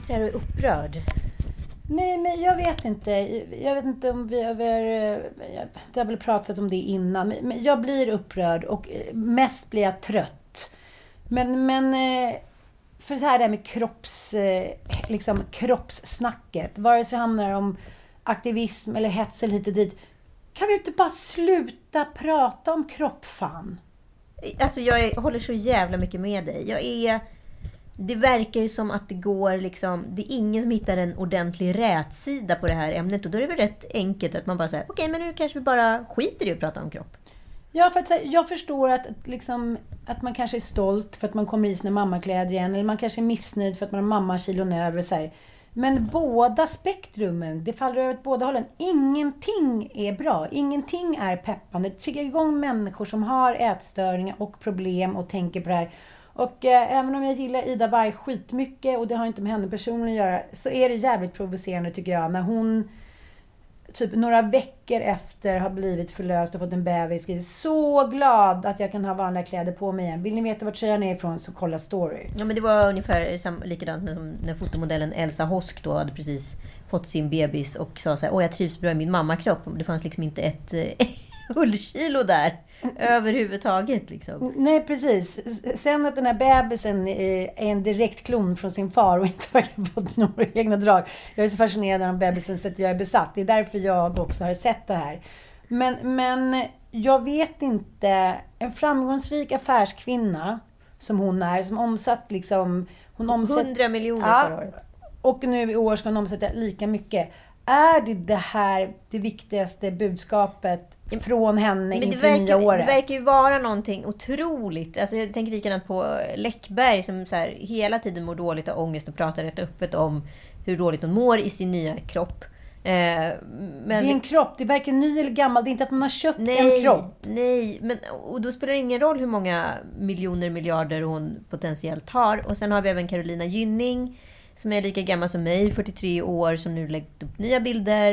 Sitter här och är upprörd. Nej, men jag vet inte. Jag vet inte om vi över... Det har väl pratat om det innan. Men jag blir upprörd och eh, mest blir jag trött. Men, men eh, för så här det här med kropps, eh, liksom, kroppssnacket. Vare sig det handlar om aktivism eller hets eller hit och dit. Kan vi inte bara sluta prata om kropp, fan? Alltså jag håller så jävla mycket med dig. Jag är... Det verkar ju som att det går liksom... Det är ingen som hittar en ordentlig rätsida på det här ämnet. Och då är det väl rätt enkelt att man bara säger okej, men nu kanske vi bara skiter i att prata om kropp. Ja, för att, jag förstår att, liksom, att man kanske är stolt för att man kommer i sina mammakläder igen. Eller man kanske är missnöjd för att man har mammakilon över. Så här. Men båda spektrumen, det faller över åt båda hållen. Ingenting är bra. Ingenting är peppande. Det triggar igång människor som har ätstörningar och problem och tänker på det här. Och eh, även om jag gillar Ida Warg skitmycket och det har inte med henne personligen att göra. Så är det jävligt provocerande tycker jag när hon typ några veckor efter har blivit förlöst och fått en bebis skriver så glad att jag kan ha vanliga kläder på mig igen. Vill ni veta vart tröjan är ifrån så kolla story. Ja, men det var ungefär sam- likadant som när fotomodellen Elsa Hosk då hade precis fått sin bebis och sa så här, åh jag trivs bra i min mammakropp. Det fanns liksom inte ett eh, ullkilo där överhuvudtaget. Liksom. Nej precis. Sen att den här bebisen är en direkt klon från sin far och inte verkar ha fått några egna drag. Jag är så fascinerad av bebisen så att jag är besatt. Det är därför jag också har sett det här. Men, men jag vet inte. En framgångsrik affärskvinna som hon är, som omsatt liksom... Hon omsatt, 100 miljoner Ja, förra året. Och nu i år ska hon omsätta lika mycket. Är det det här det viktigaste budskapet från henne Men inför nya verkar, året? det verkar ju vara någonting otroligt. Alltså jag tänker likadant på Läckberg som så här, hela tiden mår dåligt och ångest och pratar rätt öppet om hur dåligt hon mår i sin nya kropp. Eh, men det är en kropp. Det är varken ny eller gammal. Det är inte att man har köpt en kropp. Nej, men, och då spelar det ingen roll hur många miljoner, miljarder hon potentiellt har. Och sen har vi även Carolina Gynning som är lika gammal som mig, 43 år, som nu läggt upp nya bilder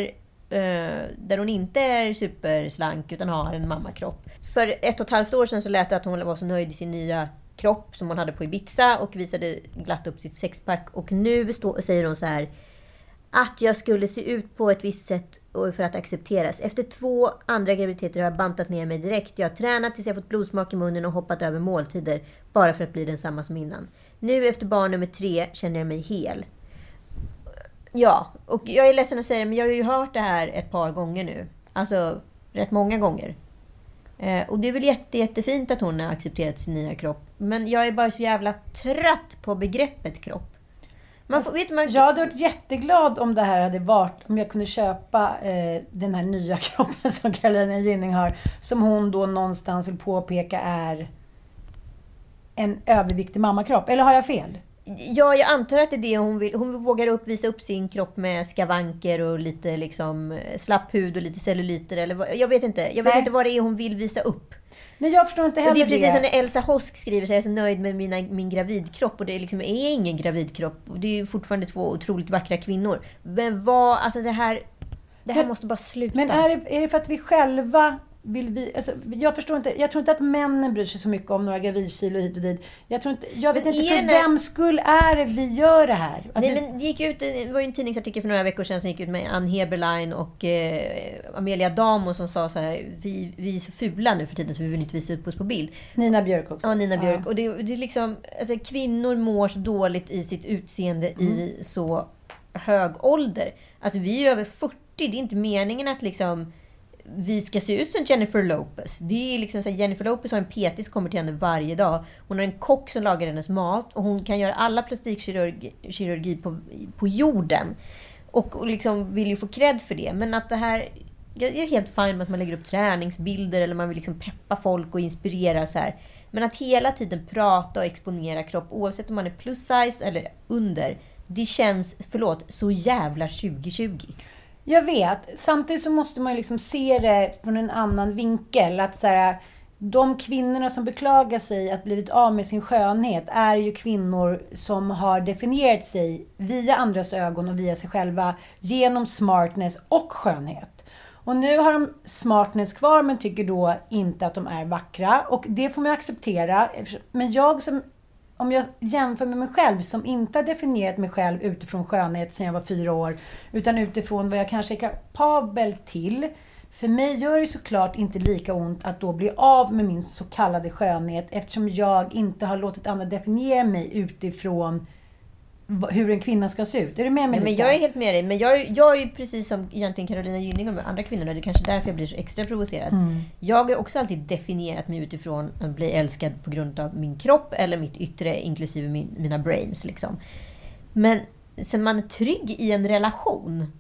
eh, där hon inte är superslank utan har en mammakropp. För ett och ett halvt år sedan så lät det att hon var så nöjd i sin nya kropp som hon hade på Ibiza och visade glatt upp sitt sexpack. Och nu stå, säger hon så här att jag skulle se ut på ett visst sätt för att accepteras. Efter två andra graviditeter har jag bantat ner mig direkt. Jag har tränat tills jag fått blodsmak i munnen och hoppat över måltider bara för att bli densamma som innan. Nu efter barn nummer tre känner jag mig hel. Ja, och jag är ledsen att säga det, men jag har ju hört det här ett par gånger nu. Alltså, rätt många gånger. Eh, och det är väl jätte, jättefint att hon har accepterat sin nya kropp. Men jag är bara så jävla trött på begreppet kropp. Man får, vet man, Jag hade varit jätteglad om det här hade varit, om jag kunde köpa eh, den här nya kroppen som Carolina Gynning har. Som hon då någonstans vill påpeka är en överviktig mammakropp. Eller har jag fel? Ja, jag antar att det är det hon vill. Hon vågar upp, visa upp sin kropp med skavanker och lite liksom slapp hud och lite celluliter. Eller vad, jag vet inte. Jag vet Nej. inte vad det är hon vill visa upp. Nej, jag förstår inte Och heller det är precis som när Elsa Hosk skriver så jag är så nöjd med mina, min gravidkropp. Och det liksom är ingen gravidkropp. Och det är fortfarande två otroligt vackra kvinnor. Men vad, alltså det här... Det här Men- måste bara sluta. Men är det, är det för att vi själva vill vi... Alltså, jag förstår inte. Jag tror inte att männen bryr sig så mycket om några gravidkilo hit och dit. Jag, tror inte, jag vet Men inte för här- vems skull är det vi gör det här? Att Nej, vi- men det, gick ut, det var ju en tidningsartikel för några veckor sedan som gick ut med Ann Heberlein och eh, Amelia Damo som sa så här, vi, vi är så fula nu för tiden så vi vill inte visa upp oss på bild. Nina Björk också. Ja, Nina Björk. Och det, det är liksom, alltså, kvinnor mår så dåligt i sitt utseende i så hög ålder. Alltså vi är över 40, det är inte meningen att liksom vi ska se ut som Jennifer Lopez. Det är liksom så här, Jennifer Lopez har en PT som kommer till henne varje dag. Hon har en kock som lagar hennes mat och hon kan göra alla plastikkirurgi på, på jorden. Och, och liksom vill ju få cred för det. Men att det här... Jag jag är helt fine med att man lägger upp träningsbilder eller man vill liksom peppa folk och inspirera så här. Men att hela tiden prata och exponera kropp, oavsett om man är plus size eller under, det känns, förlåt, så jävla 2020. Jag vet. Samtidigt så måste man ju liksom se det från en annan vinkel. Att så här, de kvinnorna som beklagar sig att blivit av med sin skönhet är ju kvinnor som har definierat sig via andras ögon och via sig själva genom smartness och skönhet. Och nu har de smartness kvar men tycker då inte att de är vackra. Och det får man acceptera. Men jag som om jag jämför med mig själv som inte har definierat mig själv utifrån skönhet sedan jag var fyra år, utan utifrån vad jag kanske är kapabel till. För mig gör det såklart inte lika ont att då bli av med min så kallade skönhet eftersom jag inte har låtit andra definiera mig utifrån hur en kvinna ska se ut. Är du med mig Nej, men jag är helt med dig. Men jag, jag är ju precis som egentligen Carolina Gynning och de andra kvinnorna. Det är kanske därför jag blir så extra provocerad. Mm. Jag har också alltid definierat mig utifrån att bli älskad på grund av min kropp eller mitt yttre, inklusive min, mina brains. Liksom. Men sen man är trygg i en relation,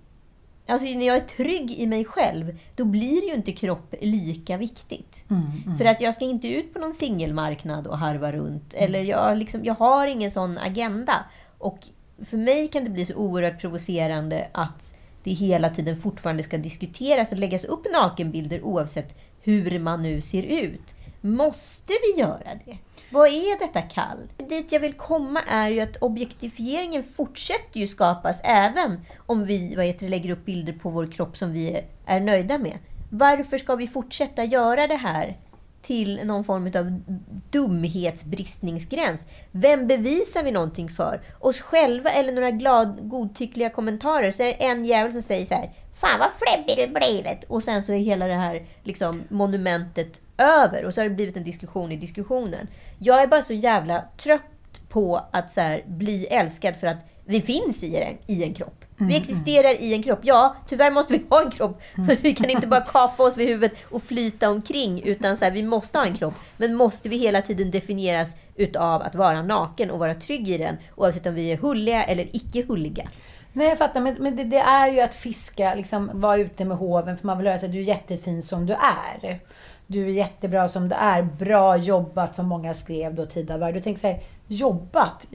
alltså när jag är trygg i mig själv, då blir ju inte kropp lika viktigt. Mm, För att jag ska inte ut på någon singelmarknad och harva runt. Eller jag, liksom, jag har ingen sån agenda. Och för mig kan det bli så oerhört provocerande att det hela tiden fortfarande ska diskuteras och läggas upp nakenbilder oavsett hur man nu ser ut. Måste vi göra det? Vad är detta kall? Dit jag vill komma är ju att objektifieringen fortsätter ju skapas även om vi vad heter, lägger upp bilder på vår kropp som vi är nöjda med. Varför ska vi fortsätta göra det här till någon form av dumhetsbristningsgräns? Vem bevisar vi någonting för? Oss själva eller några glad, godtyckliga kommentarer? Så är det en jävel som säger så här Fan vad fläbbig du blivit! Och sen så är hela det här liksom, monumentet över. Och så har det blivit en diskussion i diskussionen. Jag är bara så jävla trött på att så här, bli älskad för att vi finns i en, i en kropp. Vi existerar i en kropp. Ja, tyvärr måste vi ha en kropp. För vi kan inte bara kapa oss vid huvudet och flyta omkring. Utan så här, vi måste ha en kropp. Men måste vi hela tiden definieras utav att vara naken och vara trygg i den? Oavsett om vi är hulliga eller icke hulliga. Nej, jag fattar. Men, men det, det är ju att fiska, liksom vara ute med hoven. För man vill höra sig du är jättefin som du är. Du är jättebra som du är. Bra jobbat, som många skrev då tidigare. Du tänker så här, jobbat?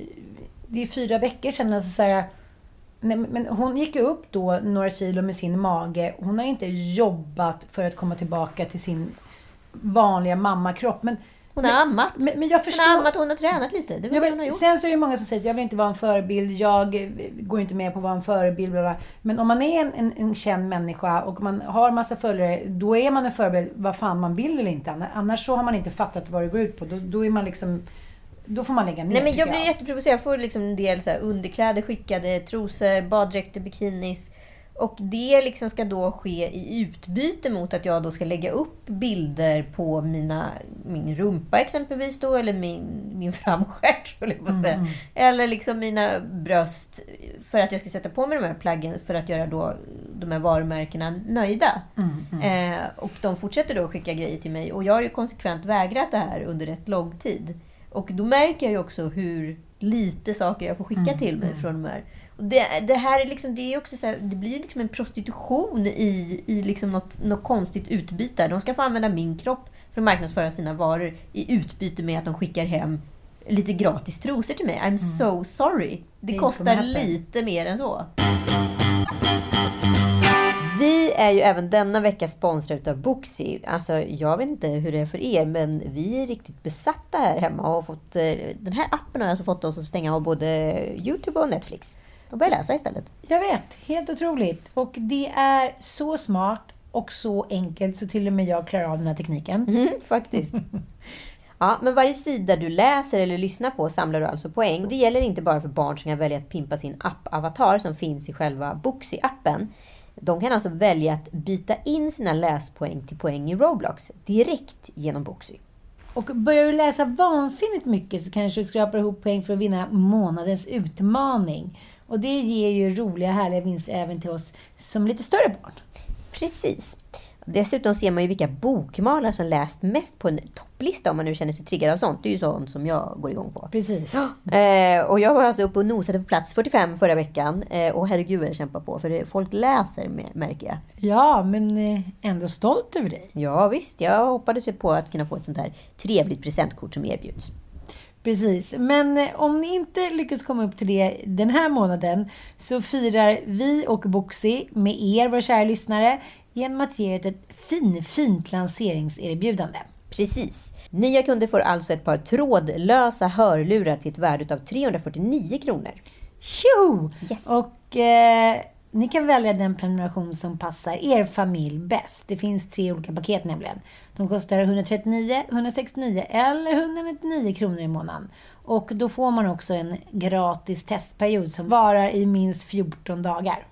Det är fyra veckor sedan. Alltså så här, nej, men hon gick ju upp då några kilo med sin mage. Hon har inte jobbat för att komma tillbaka till sin vanliga mammakropp. Men, Hon har ammat. men, men jag Hon förstår... har ammat hon har tränat lite. Det var Ja, det hon har men gjort. sen så är det många som säger att jag vill inte vara en förebild, jag eh, går inte med på att vara en förebild. Bla bla. Men om man är en, en, en känd människa och man har massa följare, då är man en förebild vad fan man vill eller inte. Annars så har man inte fattat vad det går ut på. Då, då är man liksom... Då får man lägga ner, Nej, men jag blir jätteprovocerad. Jag får liksom en del så underkläder skickade, trosor, baddräkter, bikinis. Och det liksom ska då ske i utbyte mot att jag då ska lägga upp bilder på mina, min rumpa exempelvis då, eller min, min framstjärt, höll jag på säga. Eller liksom mina bröst, för att jag ska sätta på mig de här plaggen för att göra då de här varumärkena nöjda. Eh, och de fortsätter då att skicka grejer till mig. Och jag har ju konsekvent vägrat det här under rätt lång tid. Och då märker jag ju också hur lite saker jag får skicka till mig från de här. Och det, det här är liksom, det är också så här, det blir liksom en prostitution i, i liksom något, något konstigt utbyte. De ska få använda min kropp för att marknadsföra sina varor i utbyte med att de skickar hem lite gratis trosor till mig. I'm so sorry. Det Ain't kostar lite mer än så. Vi är ju även denna vecka sponsrade av Booksy. Alltså, jag vet inte hur det är för er, men vi är riktigt besatta här hemma och har fått, eh, den här appen har alltså fått oss att stänga av både Youtube och Netflix och börja läsa istället. Jag vet, helt otroligt. Och det är så smart och så enkelt så till och med jag klarar av den här tekniken. Mm, faktiskt. Ja, men varje sida du läser eller lyssnar på samlar du alltså poäng. Det gäller inte bara för barn som kan välja att pimpa sin app-avatar som finns i själva Booksy-appen. De kan alltså välja att byta in sina läspoäng till poäng i Roblox direkt genom Booksy. Och börjar du läsa vansinnigt mycket så kanske du skrapar ihop poäng för att vinna månadens utmaning. Och det ger ju roliga, härliga vinster även till oss som lite större barn. Precis. Dessutom ser man ju vilka bokmalar som läst mest på en topplista om man nu känner sig triggad av sånt. Det är ju sånt som jag går igång på. Precis. Eh, och jag var alltså uppe och nosade på plats 45 förra veckan. Eh, och herregud jag kämpar på, för folk läser mer, märker jag. Ja, men eh, ändå stolt över dig. Ja visst, jag hoppades ju på att kunna få ett sånt här trevligt presentkort som erbjuds. Precis. Men eh, om ni inte lyckas komma upp till det den här månaden så firar vi och Boxy med er, våra kära lyssnare, genom att ge ett fin, fint lanseringserbjudande. Precis. Nya kunder får alltså ett par trådlösa hörlurar till ett värde av 349 kronor. Tjoho! Yes. Och eh, ni kan välja den prenumeration som passar er familj bäst. Det finns tre olika paket nämligen. De kostar 139, 169 eller 199 kronor i månaden. Och då får man också en gratis testperiod som varar i minst 14 dagar.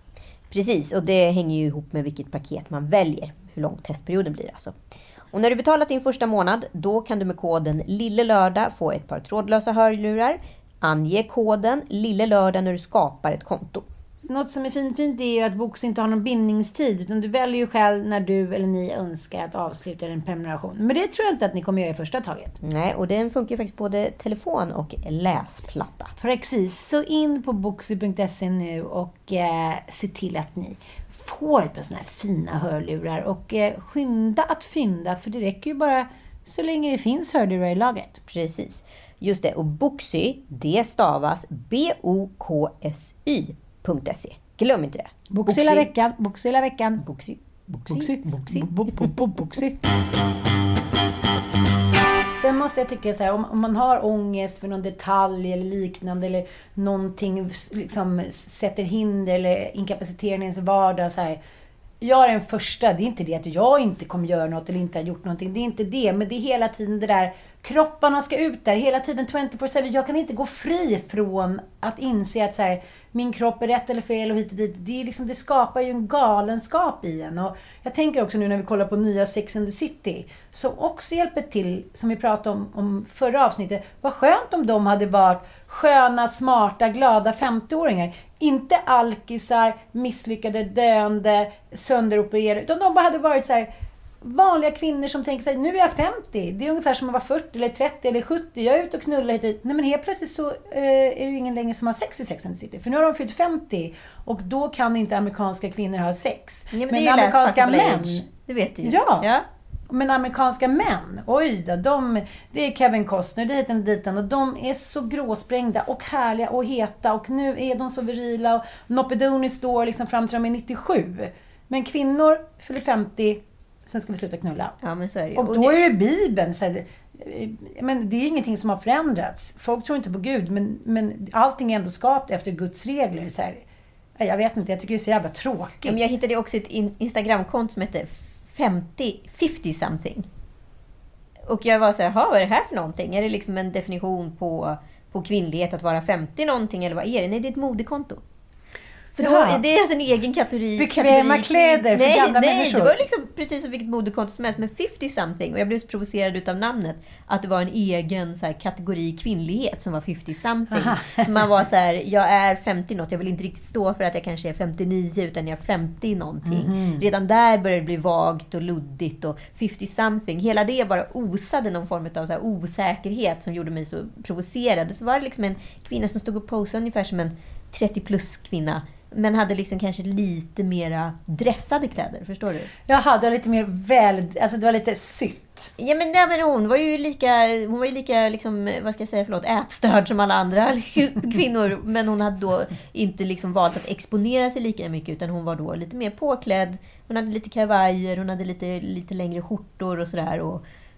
Precis, och det hänger ju ihop med vilket paket man väljer. Hur lång testperioden blir alltså. Och när du betalat din första månad, då kan du med koden LILLELÖRDAG få ett par trådlösa hörlurar. Ange koden LILLELÖRDAG när du skapar ett konto. Något som är fint, fint är ju att Box inte har någon bindningstid. Utan du väljer ju själv när du eller ni önskar att avsluta en prenumeration. Men det tror jag inte att ni kommer göra i första taget. Nej, och den funkar ju faktiskt både telefon och läsplatta. Precis, så in på boxy.se nu och eh, se till att ni får ett par sådana här fina hörlurar. Och eh, skynda att fynda, för det räcker ju bara så länge det finns hörlurar i lagret. Precis. Just det, och Boxy, det stavas B-O-K-S-Y.se. Glöm inte det. Boxy hela veckan, boxy hela veckan. Boxy. Boxy. Boxy. Boxy. Bo- bo- bo- Boxy. Sen måste jag tycka så här, om, om man har ångest för någon detalj eller liknande eller någonting liksom sätter hinder eller inkapaciterar ens vardag så här. Jag är den första, det är inte det att jag inte kommer göra något eller inte har gjort någonting. Det är inte det, men det är hela tiden det där kropparna ska ut där, hela tiden 24-7. Jag kan inte gå fri från att inse att så här, min kropp är rätt eller fel och hit och dit. Det, är liksom, det skapar ju en galenskap i en. Och jag tänker också nu när vi kollar på nya Sex and the City, som också hjälper till, som vi pratade om, om förra avsnittet. Vad skönt om de hade varit sköna, smarta, glada 50-åringar. Inte alkisar, misslyckade, döende, sönderopererade. Utan de bara hade varit så här vanliga kvinnor som tänker sig nu är jag 50. Det är ungefär som att vara 40 eller 30 eller 70. Jag är ute och knullar hit och dit. Nej men helt plötsligt så eh, är det ju ingen längre som har sex i Sex and the City. För nu har de fyllt 50 och då kan inte amerikanska kvinnor ha sex. Ja, men läst amerikanska män. Det vet du ju. Ja. ja. Men amerikanska män, oj då, de, det är Kevin Costner, det är hit och ditan och de är så gråsprängda och härliga och heta och nu är de så virila och Nopedoni står liksom fram till de är 97. Men kvinnor fyller 50, sen ska vi sluta knulla. Ja, men så är det ju. Och då är det Bibeln. Så här, men det är ingenting som har förändrats. Folk tror inte på Gud, men, men allting är ändå skapat efter Guds regler. Så här, jag vet inte, jag tycker det är så jävla tråkigt. Men jag hittade också ett in- Instagramkonto som heter 50, 50 something. Och jag var så här, "Jaha, vad är det här för någonting? Är det liksom en definition på, på kvinnlighet att vara 50 någonting eller vad är det? Nej, det är ett modekonto. För då, Jaha. det är alltså en egen kategori. Bekväma kategori kläder för nej, gamla nej, människor. det var liksom precis som vilket modekonto som helst, men 50 something. Och jag blev så provocerad utav namnet. Att det var en egen så här, kategori kvinnlighet som var 50 something. Man var så här, jag är 50 något, jag vill inte riktigt stå för att jag kanske är 59, utan jag är 50 någonting. Mhm. Redan där började det bli vagt och luddigt och 50 something. Hela det bara osade någon form av så här osäkerhet som gjorde mig så provocerad. Så var det liksom en kvinna som stod och posade ungefär som en 30 plus kvinna Men hade liksom kanske lite mera dressade kläder, förstår du? Jag hade lite mer väl... Alltså det var lite sytt. Ja men, nej, men hon var ju lika, hon var ju lika liksom, vad ska jag säga, förlåt, ätstörd som alla andra kvinnor. Men hon hade då inte liksom valt att exponera sig lika mycket utan hon var då lite mer påklädd. Hon hade lite kavajer, hon hade lite, lite längre skjortor och sådär.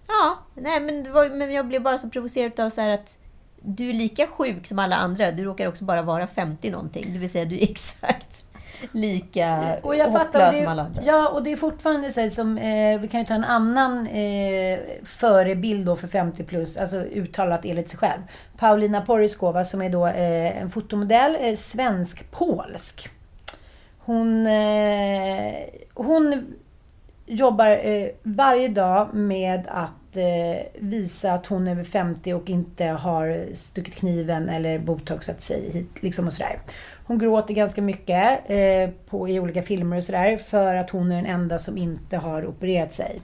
Ja, nej men, det var, men jag blev bara så provocerad av så att du är lika sjuk som alla andra. Du råkar också bara vara 50 någonting. Det vill säga, du är exakt lika Och jag hopplös som alla andra. ja, och det är fortfarande så som, eh, vi kan ju ta en annan eh, förebild då för 50 plus, alltså uttalat enligt sig själv. Paulina Poriskova som är då eh, en fotomodell, eh, svensk-polsk. Hon, eh, hon jobbar eh, varje dag med att eh, visa att hon är över 50 och inte har stuckit kniven eller botoxat sig hit, liksom och sådär. Hon gråter ganska mycket eh, på, i olika filmer och sådär för att hon är den enda som inte har opererat sig.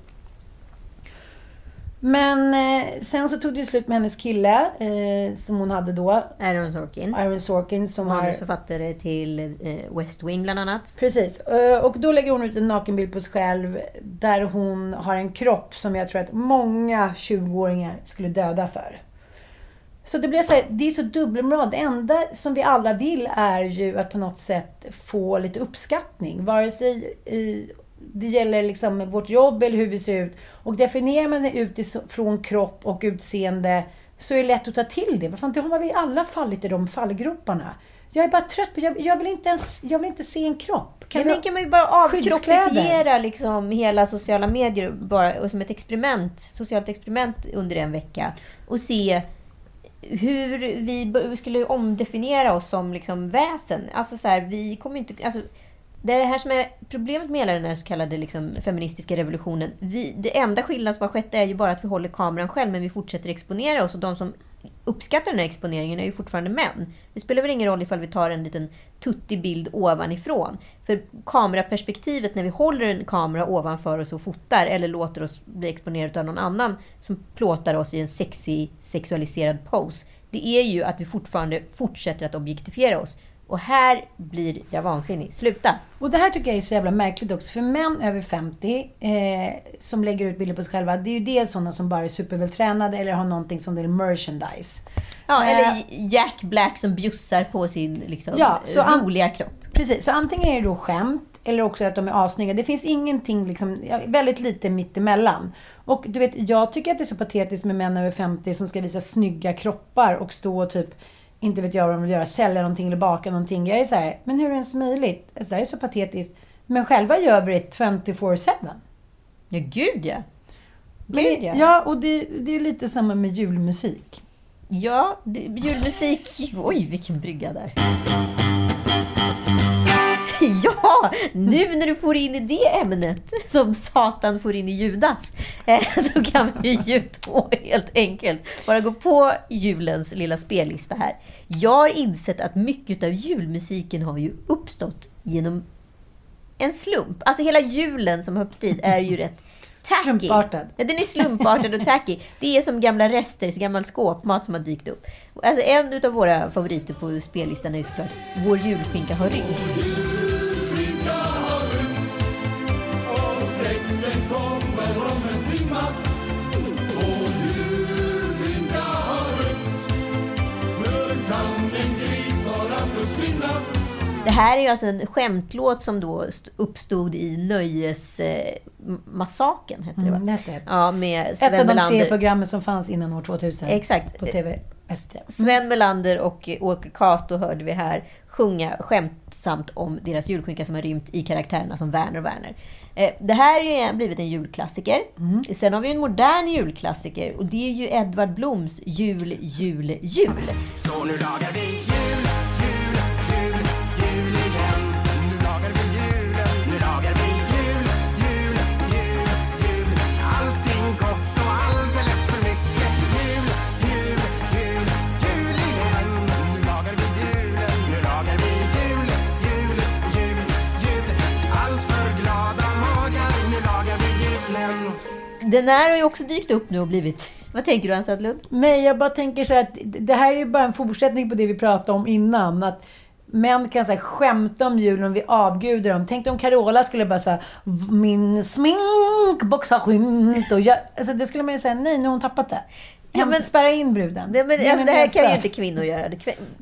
Men eh, sen så tog det slut med hennes kille eh, som hon hade då, Aaron Sorkin. Aaron Sorkin som har... Manusförfattare till eh, West Wing bland annat. Precis. Eh, Och då lägger hon ut en nakenbild på sig själv där hon har en kropp som jag tror att många 20-åringar skulle döda för. Så det blir så här, det är så dubbelmoral. Det enda som vi alla vill är ju att på något sätt få lite uppskattning. Vare sig eh, det gäller liksom vårt jobb eller hur vi ser ut. Och definierar man sig utifrån kropp och utseende så är det lätt att ta till det. Vad fan, det har vi alla fallit i de fallgroparna. Jag är bara trött på, jag, jag, vill, inte ens, jag vill inte se en kropp. Kan, vi- men kan man ju bara avkroppifiera liksom hela sociala medier bara, och som ett experiment, socialt experiment under en vecka och se hur vi skulle omdefiniera oss som liksom väsen. Alltså så här, vi kommer inte... Alltså, det är det här som är problemet med hela den här så kallade liksom feministiska revolutionen. Vi, det enda skillnaden som har skett är ju bara att vi håller kameran själv, men vi fortsätter exponera oss. Och de som uppskattar den här exponeringen är ju fortfarande män. Det spelar väl ingen roll ifall vi tar en liten tuttig bild ovanifrån. För kameraperspektivet när vi håller en kamera ovanför oss och fotar eller låter oss bli exponerade av någon annan som plåtar oss i en sexig sexualiserad pose. Det är ju att vi fortfarande fortsätter att objektifiera oss. Och här blir jag vansinnig. Sluta! Och det här tycker jag är så jävla märkligt också. För män över 50 eh, som lägger ut bilder på sig själva, det är ju dels sådana som bara är supervältränade eller har någonting som är merchandise. Ja, Eh, eller Jack Black som bjussar på sin liksom, Ja, roliga kropp. Precis, så antingen är det då skämt eller också att de är assnygga. Det finns ingenting, liksom, väldigt lite mittemellan. Och du vet, jag tycker att det är så patetiskt med män över 50 som ska visa snygga kroppar och stå och typ, inte vet jag vad de vill göra, sälja någonting eller baka någonting. Jag är så här, men hur är det ens möjligt? Alltså, det här är så patetiskt. Men själva gör vi det 24-7. Ja, gud ja! Gud ja! Ja, och det, det är lite samma med julmusik. Ja, det, julmusik. Oj, vilken brygga där. Ja, nu när du får in i det ämnet, som Satan får in i Judas, eh, så kan vi ju då helt enkelt bara gå på julens lilla spellista här. Jag har insett att mycket av julmusiken har ju uppstått genom en slump. Alltså hela julen som högtid är ju rätt tacky. Slumpartad. Ja, den är slumpartad och tacky. Det är som gamla rester, så gammal skåpmat som har dykt upp. Alltså en av våra favoriter på spellistan är ju såklart Vår julskinka har rymt. Det här är ju alltså en skämtlåt som då st- uppstod i Nöjesmassakern, hette det va? Mm, är Ja, med Ett Sven av de tre programmen som fanns innan år 2000. Exakt. På TV. ST. Sven Melander och Åke Cato hörde vi här sjunga skämtsamt om deras julskinka som har rymt i karaktärerna som Werner och Werner. Eh, Det här har blivit en julklassiker. Sen har vi en modern julklassiker och det är ju Edvard Bloms Jul, jul, jul. Så nu lagar vi jul, Den här har ju också dykt upp nu och blivit... Vad tänker du Ann Södlund? Nej, jag bara tänker så här att det här är ju bara en fortsättning på det vi pratade om innan. Att män kan så här, skämta om julen och vi avgudar dem. Tänk om Carola skulle bara säga min sminkbox har skymt. Och jag, alltså, det skulle man ju säga, nej, nu har hon tappat det. Ja, men- spärra in bruden. Det, men, alltså, det här kan ju inte kvinnor göra.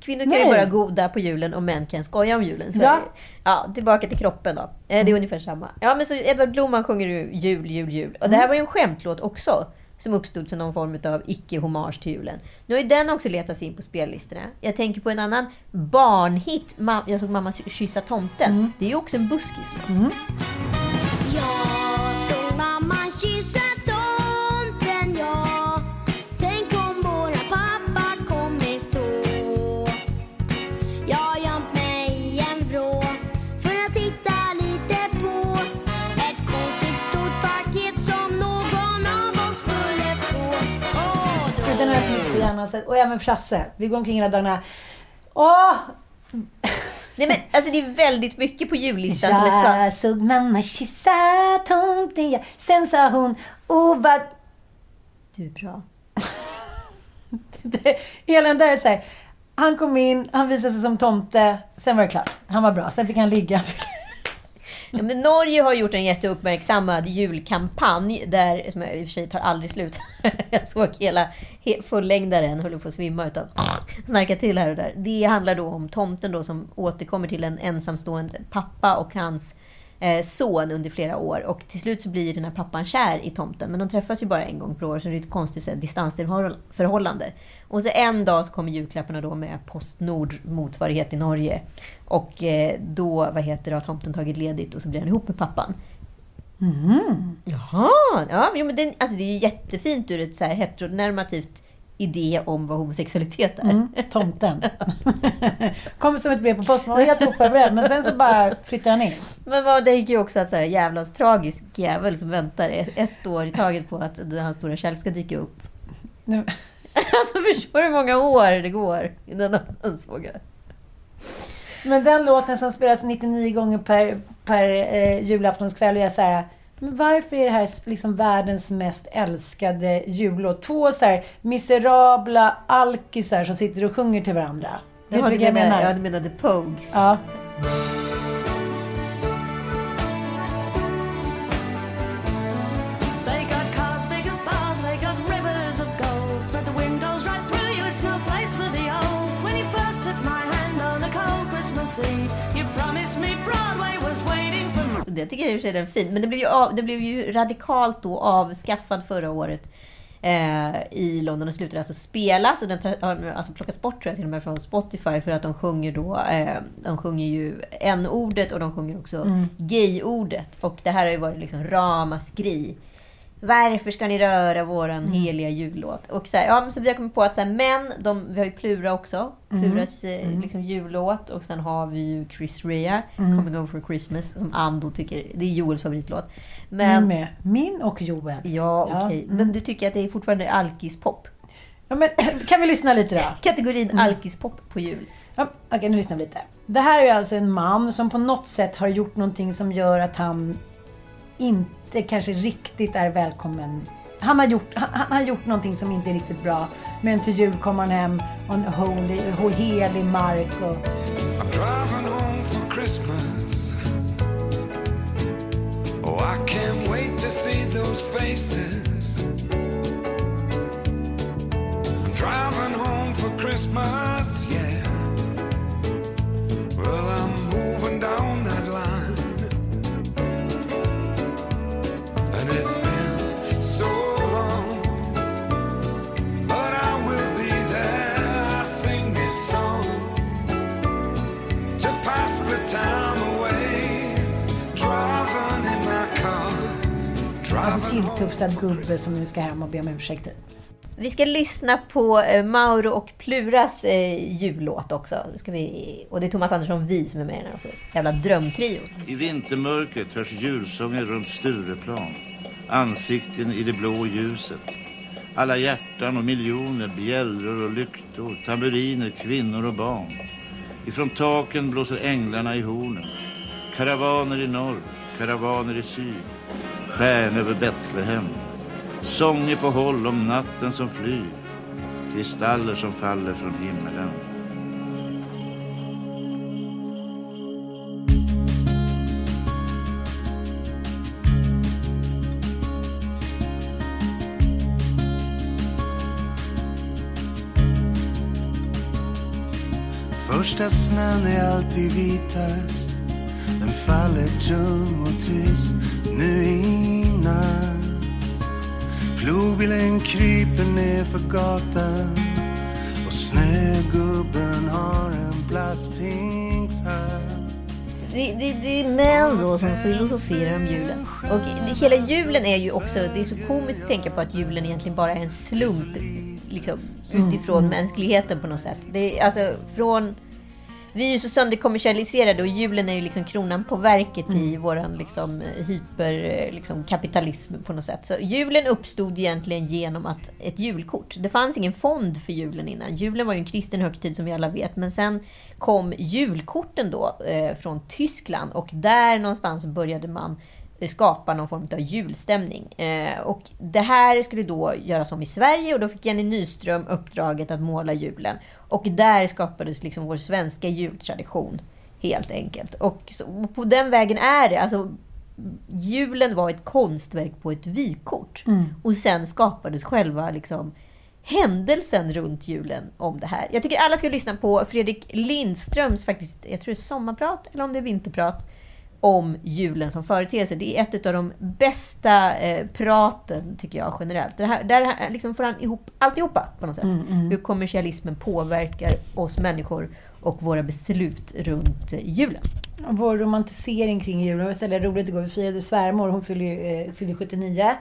Kvinnor kan Nej. ju vara goda på julen och män kan skoja om julen. Så Ja. ja, tillbaka till kroppen då. Eh, Det är ungefär samma. Ja, men så Edvard Blom han sjunger ju jul, jul, jul. Och det här var ju en skämtlåt också. Som uppstod som någon form av icke-hommage till julen. Nu har ju den också letats in på spellistorna. Jag tänker på en annan barnhit. Jag såg Mamma kyssa tomten. Det är ju också en buskislåt. Jag jag hjärnan. så- Och även Frasse. Vi går omkring hela dagarna. Åh! Nej men alltså det är väldigt mycket på jullistan som är ska... Jag såg mamma kyssa tomten, ja. Sen sa hon, åh vad... Du är bra. Det- Hela den där är så här. Han kom in, han visade sig som tomte, sen var det klart. Han var bra, sen fick han ligga. Ja, men Norge har gjort en jätteuppmärksammad julkampanj där, som jag i och för sig tar aldrig slut. jag såg hela he, fullängdaren, höll på att svimma utav snarka till här och där. Det handlar då om tomten då som återkommer till en ensamstående pappa och hans eh, son under flera år. Och till slut så blir den här pappan kär i tomten. Men de träffas ju bara en gång per år, så det är ett konstigt distansförhållande. Och så en dag så kommer julklapparna då med Postnord motsvarighet i Norge. Och eh, då, vad heter det, har tomten tagit ledigt och så blir han ihop med pappan. Jaha! Ja, men den, alltså det är ju jättefint ur ett så här heteronormativt idé om vad homosexualitet är. Mm, tomten. Kom som ett brev på posten. Man var helt oförberedd, men sen så bara flyttar han in. Men man tänker ju också att så här, jävlans tragisk jävel som väntar ett, år i taget på att det- hans stora kärlek ska dyka upp. Alltså förstår du hur många år det går innan han sågar? Men den låten som spelas 99 gånger per, per eh, julaftonskväll och jag säger men varför är det här liksom världens mest älskade jullåt? Två så här miserabla alkisar som sitter och sjunger till varandra. Vet Jaha, du du vilka jag menar, ja, du menar The Pogues? Ja. You promised me Det tycker jag i och för sig är fin. Men det blev ju, av, det blev ju radikalt då avskaffad förra året eh, i London och slutade alltså spelas. Och den har nu alltså plockats bort tror jag till och med från Spotify för att de sjunger då, eh, de sjunger ju n-ordet och de sjunger också gay-ordet. Och det här har ju varit liksom ramaskri. Varför ska ni röra våran heliga jullåt? Och så, här, ja, men så vi har kommit på att så här, män, de, vi har ju Plura också. Pluras eh, liksom, jullåt. Och sen har vi ju Chris Rea, Coming Over for Christmas, som Ando tycker, det är Joels favoritlåt. Min Men, med. Min och Joels. ja, okej. Men du tycker att det är fortfarande alkispop? Ja, men, kan vi lyssna lite då? Kategorin alkispop på jul. Ja, Okej, nu lyssnar vi lite. Det här är alltså en man som på något sätt har gjort någonting som gör att han inte kanske riktigt är välkommen. Han har gjort, han, han har gjort någonting som inte är riktigt bra. Men till jul kommer han hem och en holy, helig mark och... I'm driving home for Christmas. Oh, I can't wait to see those faces. I'm driving home for Christmas, yeah. Well, I'm moving down that Alltså tilltufsad gubbe som nu ska hem och be om ursäkt. typ. Vi ska lyssna på eh, Mauro och Pluras eh, jullåt också. Vi, och det är Thomas Andersson Vi som är med i den här jävla drömtrio. I vintermörkret hörs julsånger runt Stureplan. Ansikten i det blå ljuset. Alla hjärtan och miljoner, bjällror och lyktor, tamburiner, kvinnor och barn. Ifrån taken blåser änglarna i hornen. Karavaner i norr, karavaner i syd. Stjärn över Betlehem. Sånger på håll om natten som flyr. Kristaller som faller från himlen. Första snön är alltid vitast Den faller tung och tyst nu i natt Plogbilen kryper ner för gatan Och snögubben har en plasthinkshatt Det, det, det är män då som filosoferar om julen. Och det, hela julen är ju också, det är så komiskt att tänka på att julen egentligen bara är en slump liksom, utifrån mänskligheten på något sätt. Det är, alltså, från, vi är ju så sönderkommersialiserade och julen är ju liksom kronan på verket i våran liksom, hyperkapitalism liksom, kapitalism på något sätt. Så julen uppstod egentligen genom att ett julkort. Det fanns ingen fond för julen innan. Julen var ju en kristen högtid som vi alla vet. Men sen kom julkorten då eh, från Tyskland och där någonstans började man skapa någon form av julstämning. Eh, och det här skulle då göras om i Sverige och då fick Jenny Nyström uppdraget att måla julen. Och där skapades liksom vår svenska jultradition, helt enkelt. Och, så, och på den vägen är det. Alltså, julen var ett konstverk på ett vykort. Och sen skapades själva liksom, händelsen runt julen om det här. Jag tycker alla ska lyssna på Fredrik Lindströms, faktiskt, jag tror det är sommarprat eller om det är vinterprat, om julen som företeelse. Det är ett av de bästa eh, praten, tycker jag, generellt. Det här, där här liksom får han ihop alltihopa på något sätt. Hur kommersialismen påverkar oss människor och våra beslut runt eh, julen. Vår romantisering kring julen. Det var så roligt igår. Vi firade svärmor. Hon fyllde, eh, fyllde 79.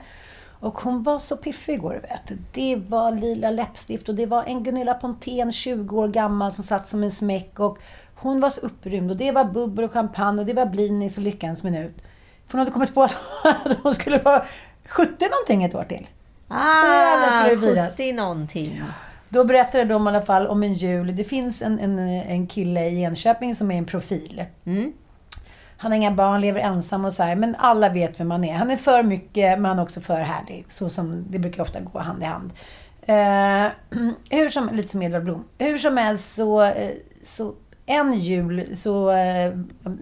Och hon var så piffig igår, vet. Det var lila läppstift och det var en Gunilla Pontén, 20 år gammal, som satt som en smäck. Och hon var så upprymd och det var bubbel och champagne och det var blinis och lyckans minut. För hon hade kommit på att hon skulle vara 70 någonting ett år till. Ah, skulle det firas. 70 någonting. Då berättade de i alla fall om en jul. Det finns en, en, en kille i Enköping som är en profil. Mm. Han har inga barn, lever ensam och så här, men alla vet vem han är. Han är för mycket, men han är också för härlig. Så som det brukar ofta gå hand i hand. Eh, hur som, lite som Edvard Blom. Hur som helst så, eh, så en jul, så, eh,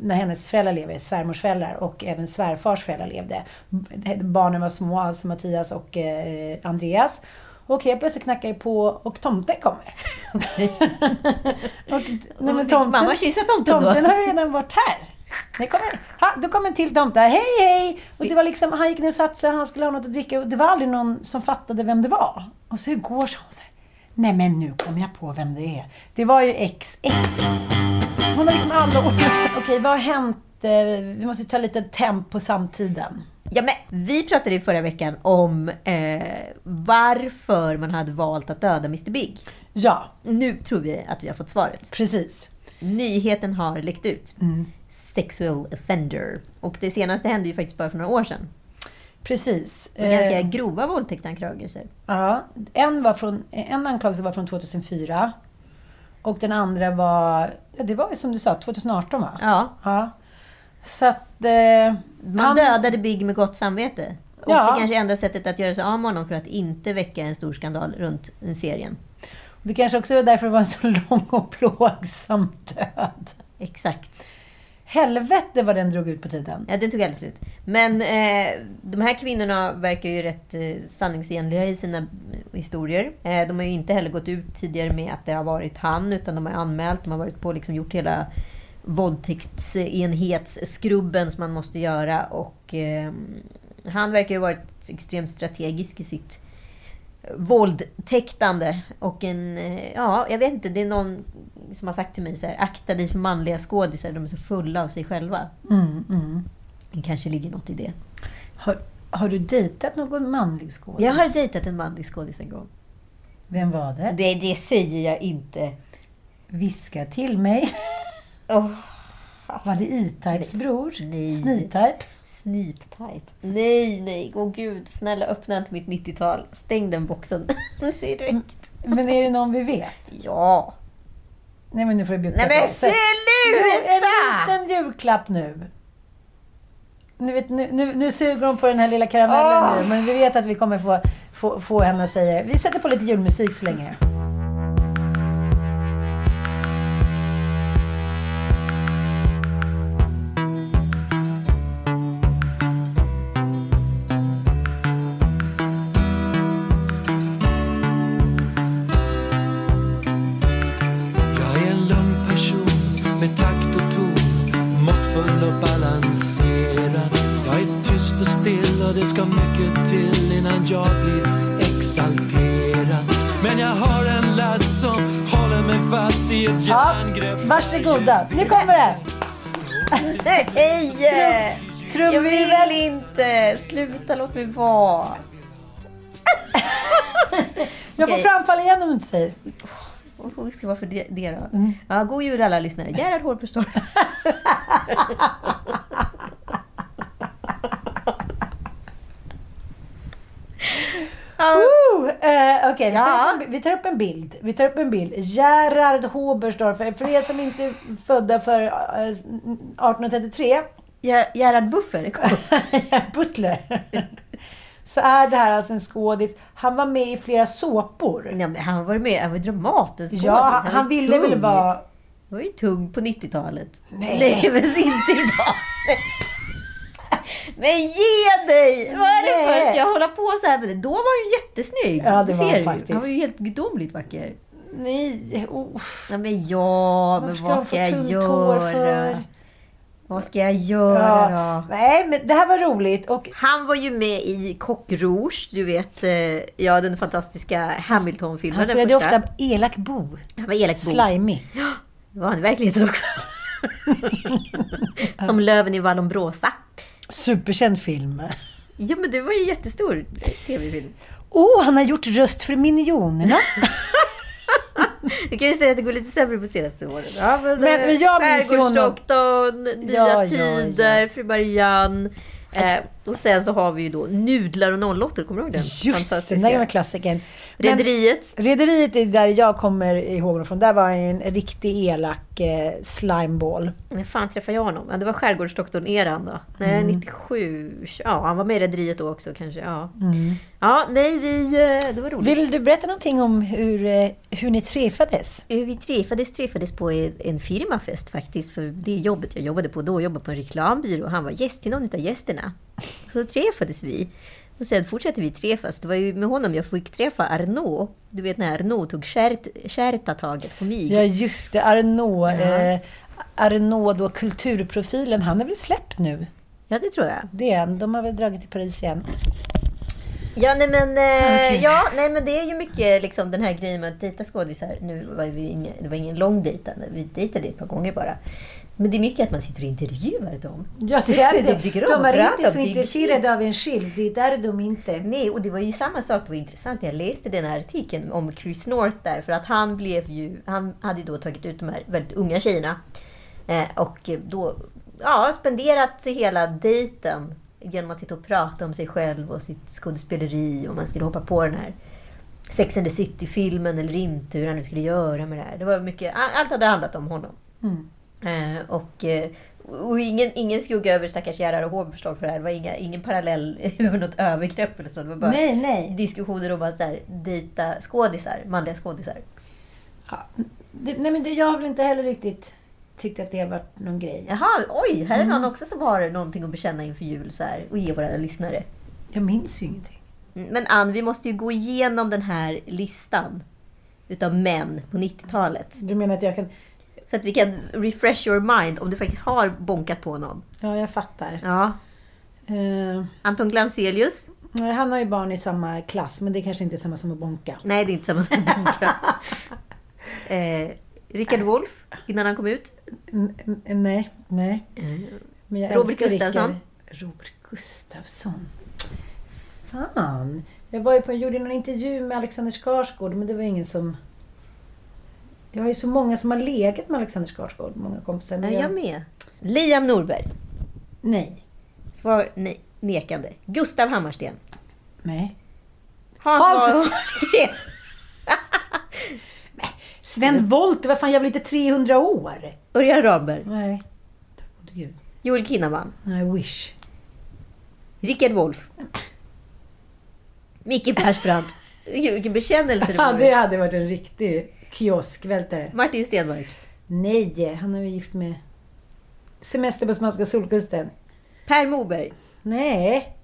när hennes föräldrar lever, svärmors föräldrar och även svärfars föräldrar levde. Barnen var små, alltså Mattias och eh, Andreas. Och helt plötsligt knackar det på och tomten kommer. och, nej, Fick mamma kyssa tomten då? Tomten har ju redan varit här. Det kommer, ha, då kom en till tomte. Hej, hej! Och det var liksom, han gick ner och satte sig, han skulle ha något att dricka. Och det var aldrig någon som fattade vem det var. Och så igår sa hon så här. Nej men nu kom jag på vem det är. Det var ju XX. Hon har liksom alla år... Okej, vad har hänt? Eh, Vi måste ta lite temp på samtiden. Ja, men vi pratade i förra veckan om eh, varför man hade valt att döda Mr Big. Ja, Nu tror vi att vi har fått svaret. precis. Nyheten har läckt ut. Mm. Sexual offender. Och det senaste hände ju faktiskt bara för några år sedan. Precis. Och ganska Eh, grova våldtäktsanklagelser. Ja, en, var från, en anklagelse var från 2004. Och den andra var, ja, det var ju som du sa, 2018 va? Ja, Ja. Så att... Eh, man han- dödade Big med gott samvete. Och Ja. det kanske är enda sättet att göra sig av med honom för att inte väcka en stor skandal runt serien. Det kanske också var därför det var en så lång och plågsam död. Exakt. Helvete vad den drog ut på tiden. Ja, den tog aldrig slut. Men eh, de här kvinnorna verkar ju rätt eh, sanningsenliga i sina eh, historier. Eh, de har ju inte heller gått ut tidigare med att det har varit han, utan de har anmält. De har varit på liksom gjort hela våldtäktsenhetsskrubben som man måste göra. Och eh, han verkar ju ha varit extremt strategisk i sitt våldtäktande. Och en, eh, ja, jag vet inte, det är någon som har sagt till mig så här, akta dig för manliga skådisar, de är så fulla av sig själva. Mm, mm. Det kanske ligger något i det. Har, har du dejtat någon manlig skådis? Jag har dejtat en manlig skådis en gång. Vem var det? Det, det säger jag inte. Viska till mig. Oh, Var det E-Types bror? Nej. Sneak-type? Sneap-type. Nej, nej. Åh gud, snälla öppna inte mitt 90-tal. Stäng den boxen direkt. Men är det någon vi vet? Ja. Nej men nu får du bjuda Nej men sluta! En liten julklapp nu. Nu, vet, nu, nu, nu suger hon på den här lilla karamellen Åh. nu, men vi vet att vi kommer få, få, få henne att säga... Vi sätter på lite julmusik så länge. Varsågoda. Nu kommer det. Nej! Jag Trumvirvel. vill inte! Sluta, låt mig vara. Jag får Okej. framfall igen om du inte säger. Och det ska vara för det, det då. Ja, god jul alla lyssnare. Gerhard Hårdpåstorp. Woo! Eh, Okej, vi, tar Ja. upp en- vi tar upp en bild. Vi tar upp en bild. Gerhard Hobersdorf. För er som inte är födda för eh, 1833, Ger- Gerhard Buffer kom. Butler. Så är det här alltså en skådis. Han var med i flera såpor. Men han var med, var Dramatens skådis. Ja, han, var han ju ville väl tung. vara... Han var ju tung på 90-talet. Nej. Nej, men inte idag. Men ge dig! Vad är det för? Ska jag hålla på så här med det? Då var han ju jättesnygg. Ja, det var ser han du. Han var ju helt gudomligt vacker. Nej, oh. Ja, men ja, men vad ska jag göra? Vad ska jag göra Ja. då? Nej, men det här var roligt. Och Han var ju med i Coq Rouge, du vet, eh, ja den fantastiska Hamilton-filmen. han spelade ofta elak bo. Han var elak bo. Slimy. Det var han i verkligheten också. Som Löven i Vallombrosa. Superkänd film. Ja, men det var ju en jättestor tv-film. Åh, oh, han har gjort röst för Minionerna. Vi kan ju säga att det går lite sämre på senaste åren. Ja, men, Men- eh, men jag honom- Skärgårdsdoktorn, Nya Ja, Tider, ja. Fru Marianne. Eh, och sen så har vi ju då Nudlar och 08, kommer du ihåg den? Just det, den där gamla klassikern. Rederiet. Rederiet är där jag kommer ihåg honom från. Där var en riktig elak eh, slimeball. När fan träffade jag honom? Ja, det var Skärgårdsdoktorn-eran då. Nej, Mm. 97. Ja, han var med i Rederiet då också kanske. Ja, ja nej, vi... eh, Det var roligt. Vill du berätta någonting om hur, eh, hur ni träffades? Eh, Vi träffades, träffades på en en firmafest faktiskt, för det jobbet jag jobbade på då, jag jobbade på en reklambyrå. Han var gäst till någon av gästerna. Så träffades vi. Och sen fortsatte vi träffas. Det var ju med honom jag fick träffa Arnaud. Du vet när Arnaud tog kärt, kärta-taget på mig. Ja, just det. Arnaud. Ja. Eh, Arnaud då, kulturprofilen. Han är väl släppt nu? Ja, det tror jag. Det. De har väl dragit till Paris igen. Ja, nej men, eh, Okej. ja, nej, men det är ju mycket liksom, den här grejen med att dejta skådisar. Nu var vi inga, det var ingen lång dejtande, vi dejtade ett par gånger bara. Men det är mycket att man sitter och intervjuar dem. Ja, det är De det. om De att är inte om så intresserade av en skild. Det är de inte. Nej, och det var ju samma sak, det var intressant när jag läste den här artikeln om Chris North där, för att han blev ju, han hade ju då tagit ut de här väldigt unga tjejerna eh, och då, ja, spenderat sig hela dejten genom att sitta och prata om sig själv och sitt skådespeleri och man skulle hoppa på den här Sex and the City-filmen eller inte, hur han nu skulle göra med det här. Det var mycket, allt hade handlat om honom. Mm. Eh, och eh, och ingen, ingen skugga över stackars Gerhard och Håberstad för det här. Det var inga, ingen parallell över något övergrepp eller så. Det var bara Nej, nej. diskussioner om att så här, dejta skådisar, manliga skådisar. Ja, det, nej, men det, jag har väl inte heller riktigt tyckt att det har varit någon grej. Jaha, oj! Här är Mm. någon också som har någonting att bekänna inför jul så här, och ge våra lyssnare. Jag minns ju ingenting. Mm, Men Ann, vi måste ju gå igenom den här listan utav män på 90-talet. Du menar att jag kan... Så att vi kan refresh your mind om du faktiskt har bonkat på någon. Ja, jag fattar. Ja. Eh, Anton Glanzelius. nej, han har ju barn i samma klass, men det kanske inte är samma som att bonka. Nej, det är inte samma som bonka. eh, Richard Wolff, innan han kom ut. N- nej, nej. Jag Robert Gustafsson. Robert Gustafsson. Fan. Jag var ju på, gjorde någon intervju med Alexander Skarsgård, men det var ingen som... Jag har ju så många som har legat med Alexander Skarsgård, många kompisar. Ja, Men jag med. Liam Norberg. Nej. Svar nej, nekande. Gustav Hammarsten. Nej. Hans, Hans-. Sven Wollter, vad fan, jag var inte 300 år. Örjan Ramberg. Nej. Tack gode gud. Joel Kinnaman. Nej, wish. Richard Wolff. Micke Persbrandt. Vilken bekännelse det Ja, var. det hade varit en riktig kioskvältare. Martin Stenmark. Nej, han är gift med... Semester på spanska solkusten. Per Moberg. Nej.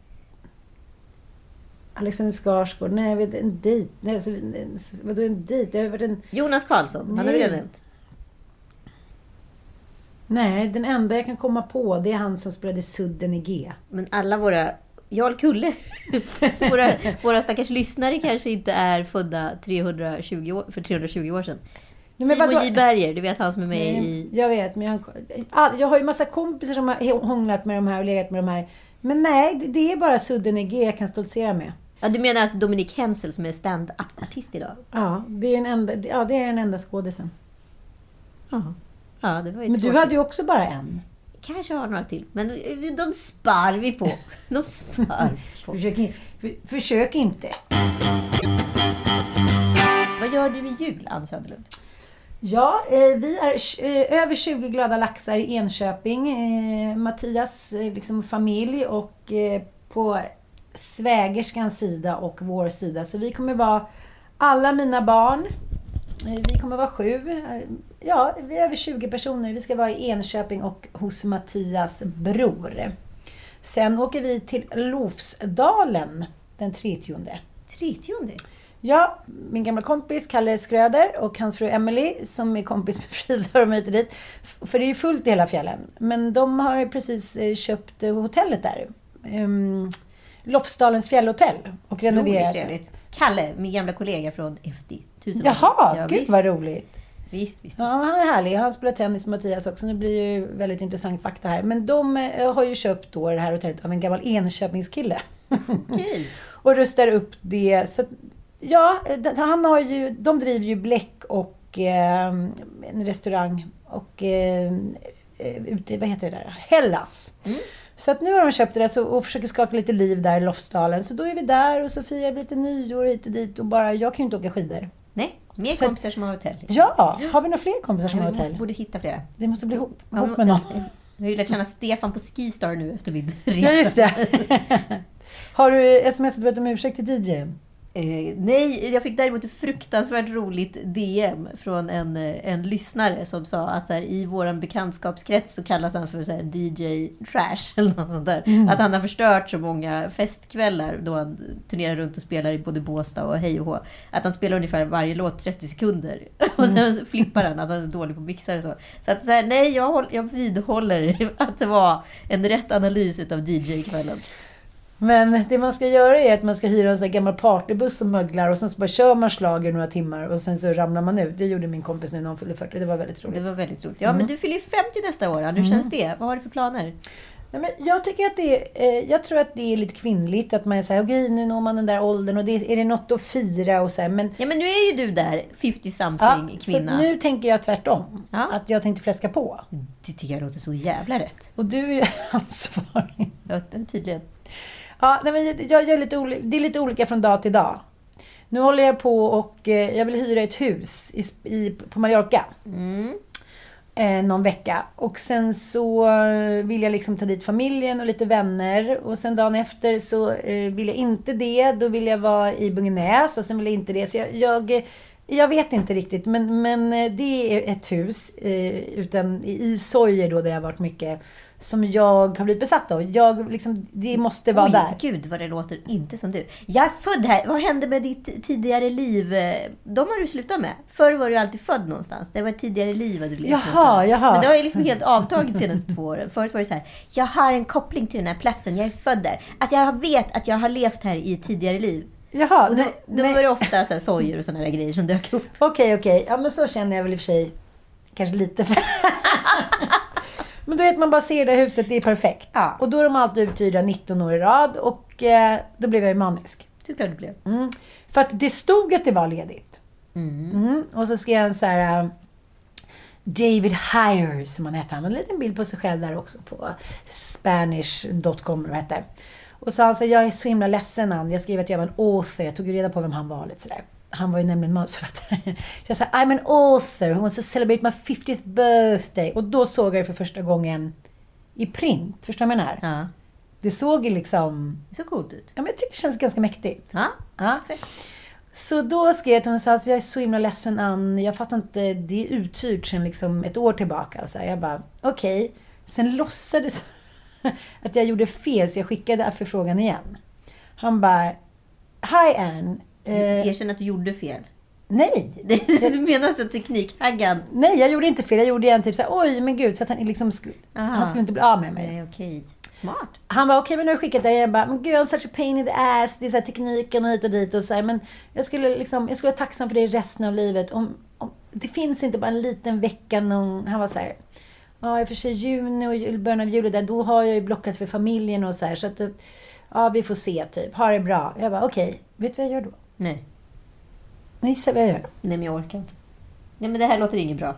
Alexander Skarsgård. Nej, vet, en dejt. Nej, alltså, en- vadå en har ju varit en... Jonas Karlsson. Han har vi Nej. redan nämnt. Nej, den enda jag kan komma på det är han som spelade Sudden i G. Men alla våra Jarl Kulle. våra, våra stackars lyssnare kanske inte är födda 320 år, för 320 år sedan. Nej, men Simon? J Berger, du vet han som är med Nej, i... Jag vet, men jag, jag har ju massa kompisar som har hånglat med de här och legat med de här. Men nej, det, är bara sudden G jag kan stoltsera med. Ja, du menar alltså Dominik Hensel som är stand-up-artist idag? Ja, det är den enda, ja, det är den enda skådisen. Ja. Ja, det var ju Men du tråkigt. hade ju också bara en. Kanske har några till, men de spar vi på. De spar på. Försök, för, försök inte. Vad gör du i jul, Ann Söderlund? Ja, eh, vi är eh, över 20 glada laxar i Enköping. Eh, Mattias liksom, familj och på svägerskans sida och vår sida. Så vi kommer vara alla mina barn. Vi kommer vara sju. Ja, vi är över 20 personer. Vi ska vara i Enköping och hos Mattias bror. Sen åker vi till Lofsdalen den 30. 30. Ja, min gamla kompis Kalle Skröder och hans fru Emily som är kompis med Frida de hit dit. För det är ju fullt i hela fjällen. Men de har precis eh, köpt eh, hotellet där. Um, Lofsdalens fjällhotell. Och renoverat. trevligt. Kalle, min gamla kollega från FD. Tusen Jaha, Ja, gud visst. vad roligt. Visst, visst, Ja, han är härlig. Han spelar tennis med Mattias också. Nu blir det ju väldigt intressant fakta här. Men de eh, har ju köpt då det här hotellet av en gammal Enköpingskille. Okej. och rustar upp det. Så ja, han har ju, de driver ju Bläck och eh, en restaurang och eh, eh, ute, vad heter det där? Hellas. Så att nu har de köpt det där så, och försöker skaka lite liv där i Lofsdalen. Så då är vi där och så firar vi lite nyår hit och dit och bara, jag kan ju inte åka skidor. Nej, mer Så- kompisar som har hotell. Ja, har vi några fler kompisar som Ja, har vi måste, hotell? borde hitta flera. Vi måste bli ihop, Ja, ihop med någon. Jag har ju lärt känna Stefan på Skistar nu efter min resa. Ja, just det. har du smsat och bett om ursäkt till DJn? Eh, nej, jag fick däremot ett fruktansvärt roligt DM från en, eh, en lyssnare som sa att så här, i vår bekantskapskrets så kallas han för så här, DJ Trash eller något sånt där. Mm. Att han har förstört så många festkvällar då han turnerar runt och spelar i både Båstad och Hej och Hå. Att han spelar ungefär varje låt 30 sekunder. Och sen Mm. flippar han att han är dålig på mixar och så. Så att så här, nej, jag, håll, jag vidhåller att det var en rätt analys utav DJ-kvällen. Men det man ska göra är att man ska hyra en sån gammal partybuss som möglar och sen så bara kör man schlager några timmar och sen så ramlar man ut. Det gjorde min kompis nu när hon fyllde 40. Det var väldigt roligt. Det var väldigt roligt. Ja, men du fyller ju 50 nästa år. Hur känns det? Vad har du för planer? Nej, men jag tycker att det är, eh, jag tror att det är lite kvinnligt att man är såhär, okej nu når man den där åldern och det, är det något att fira och så här, Men Ja, men nu är ju du där, 50-something ja, så kvinna. nu tänker jag tvärtom. Ja. Att jag tänkte fläska på. Det tycker jag låter så jävla rätt. Och du är ju ansvarig. Ja, tydligen. Ja, nej, men jag, jag är lite det är lite olika från dag till dag. Nu håller jag på och eh, jag vill hyra ett hus i, i, på Mallorca. Eh, någon vecka. Och sen så eh, vill jag liksom ta dit familjen och lite vänner. Och sen dagen efter så eh, vill jag inte det. Då vill jag vara i Bungenäs och sen vill jag inte det. Så jag, jag, jag vet inte riktigt. Men, men eh, det är ett hus eh, utan, i Sojer då där jag har varit mycket. Som jag har blivit besatt av. Jag, liksom, det måste vara Oj, där. gud vad det låter inte som du. Jag är född här. Vad hände med ditt tidigare liv? De har du slutat med. Förr var du alltid född någonstans. Det var ett tidigare liv du levt Jaha, någonstans. jaha. Men det har ju liksom helt avtagit de senaste två åren. Förut var det så här, jag har en koppling till den här platsen. Jag är född där. Alltså jag vet att jag har levt här i ett tidigare liv. Jaha, Och då, nej, då nej. var det ofta så här sojor och sådana där grejer som dök upp. Okej, okej. Ja, men så känner jag väl i och för sig. Kanske lite. för- men du vet, man bara ser det här huset, det är perfekt. Ja. Och då är de alltid uthyrda 19 år i rad och eh, då blev jag ju manisk. Det blev. Mm. För att det stod att det var ledigt. Mm. Och så skrev en så här... eh, David Hire, som han hette. Han hade en liten bild på sig själv där också på spanish.com. eller vad hette. Och så han sa, jag är så himla ledsen Ann. Jag skrev att jag var en author. Jag tog ju reda på vem han var lite sådär. Han var ju nämligen manusförfattare. Så jag sa, I'm an author who wants to celebrate my 50th birthday. Och då såg jag det för första gången i print. Förstår du vad jag menar? Ja. Det såg ju liksom... Det såg coolt ut. Ja, men jag tyckte det kändes ganska mäktigt. Ja. Ja. Så då skrev jag till honom och sa, alltså, jag är så himla ledsen Ann. Jag fattar inte, det är uthyrt sedan liksom ett år tillbaka. Så här, jag bara, okej. Sen låtsades att jag gjorde fel, så jag skickade förfrågan igen. Han bara, Hi Ann. Eh, Erkänn att du gjorde fel. nej. Du menar alltså teknikhaggan? Nej, jag gjorde inte fel. Jag gjorde igen typ så här, oj men gud, så att han liksom skulle, Aha. han skulle inte bli av med mig. Nej, okej. Smart. Han var okej, men nu har du skickat det. Jag bara, men gud, I'm such a pain in the ass. Det är så här tekniken och hit och dit och så här, Men jag skulle liksom, jag skulle vara tacksam för det resten av livet. Om, om, det finns inte bara en liten vecka någon, han var så här, ja i och för sig juni och början av juli där, då har jag ju blockat för familjen och så här. Så att, ja vi får se typ. Ha det bra. Jag bara, okej, vet du vad jag gör då? Nej. Men Gissa vad jag gör då? Nej, men jag orkar inte. Nej, men det här låter inget bra.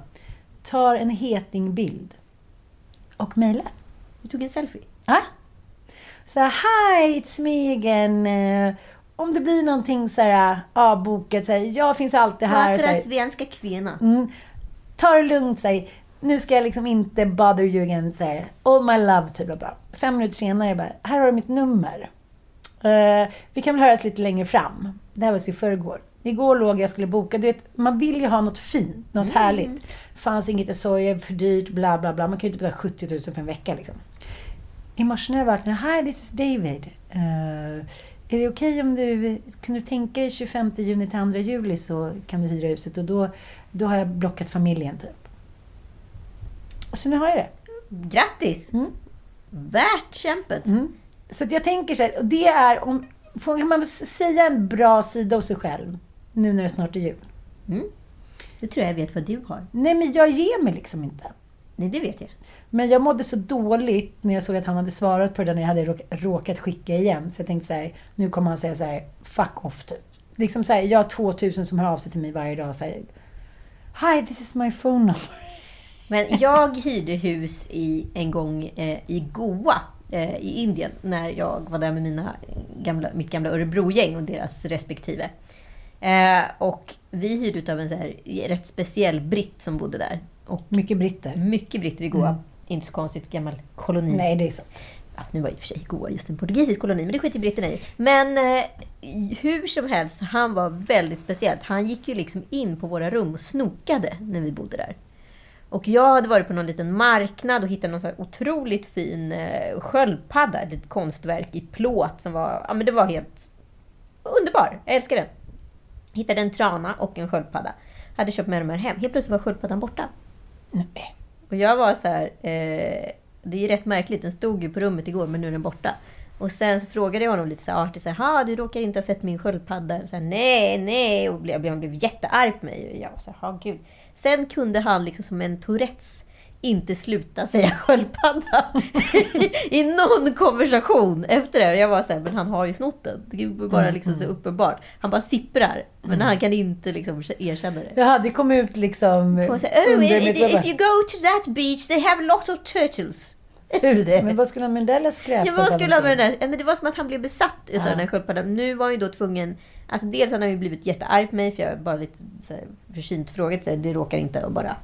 Tar en hetingbild och mejlar. Du tog en selfie. Ja. Så hi, it's me again. Eh, Om det blir någonting så här avbokat, så här, jag finns alltid här. Här, svenska kvinna. mm, ta det lugnt, så här, nu ska jag liksom inte bother you again. Här, all my love, typ. Bla. Fem minuter senare, bara, här har du mitt nummer. Eh, vi kan väl höras lite längre fram. Det här var så i förrgår. Igår låg jag skulle boka. Du vet, man vill ju ha något fint, något härligt. Fanns inget i soja, för dyrt, bla bla bla. Man kan ju inte betala 70 000 för en vecka liksom. I morse när jag vaknade, Hi, this is David. Eh, är det okej om du, kan du tänka dig 25 juni till 2 juli så kan du hyra huset och då, då har jag blockat familjen typ. Så nu har jag det. Grattis! Mm. Värt kämpet. Mm. Så jag tänker så här, och det är om, får kan man säga en bra sida hos sig själv nu när det snart är jul? Det tror jag jag vet vad du har. Nej men jag ger mig liksom inte. Nej, det vet jag. Men jag mådde så dåligt när jag såg att han hade svarat på det när jag hade råk- råkat skicka igen. Så jag tänkte så här, nu kommer han säga så här, fuck off typ. Liksom så här, jag har 2000 som hör av sig till mig varje dag och säger Hi, this is my phone number. Men jag hyrde hus i, en gång eh, i Goa eh, i Indien när jag var där med mina gamla, mitt gamla Örebro-gäng och deras respektive. Eh, och vi hyrde utav en så här, rätt speciell britt som bodde där. Och Mycket britter. mycket britter i Goa. Inte så konstigt, gammal koloni. Nej, det är så. Ja, nu var i och för sig Goa just en portugisisk koloni, men det skiter britterna i. Men eh, hur som helst, han var väldigt speciellt. Han gick ju liksom in på våra rum och snokade när vi bodde där. Och jag hade varit på någon liten marknad och hittat någon så otroligt fin eh, sköldpadda, ett litet konstverk i plåt som var, ja men det var helt underbar. Jag älskar den. Hittade en trana och en sköldpadda. Hade köpt med de här hem. Helt plötsligt var sköldpaddan borta. Nej. Och jag var så här, eh, det är ju rätt märkligt, den stod ju på rummet igår men nu är den borta. Och sen så frågade jag honom lite så här artigt, så här, "Ha, du råkar inte ha sett min sköldpadda? Så här, nej, nej. Och han blev jättearg på mig. Och jag var så här, "Ha, gud. Sen kunde han liksom som en Tourettes inte sluta säga sköldpadda i någon konversation efter det. Jag var så här, men han har ju snott den. Det är bara liksom så uppenbart. Han bara sipprar, men han kan inte liksom erkänna det. Jag hade kommit ut liksom så, oh, if, you go to that beach they have a lot of turtles. det. Men vad skulle han med den där skräpet? Ja, vad skulle han med den där? Ja, Men det var som att han blev besatt utav den här sköldpaddan. Nu var han ju då tvungen... Alltså dels han ju blivit jättearg på mig för jag bara lite så här, försynt frågat. Så här, det råkar inte att bara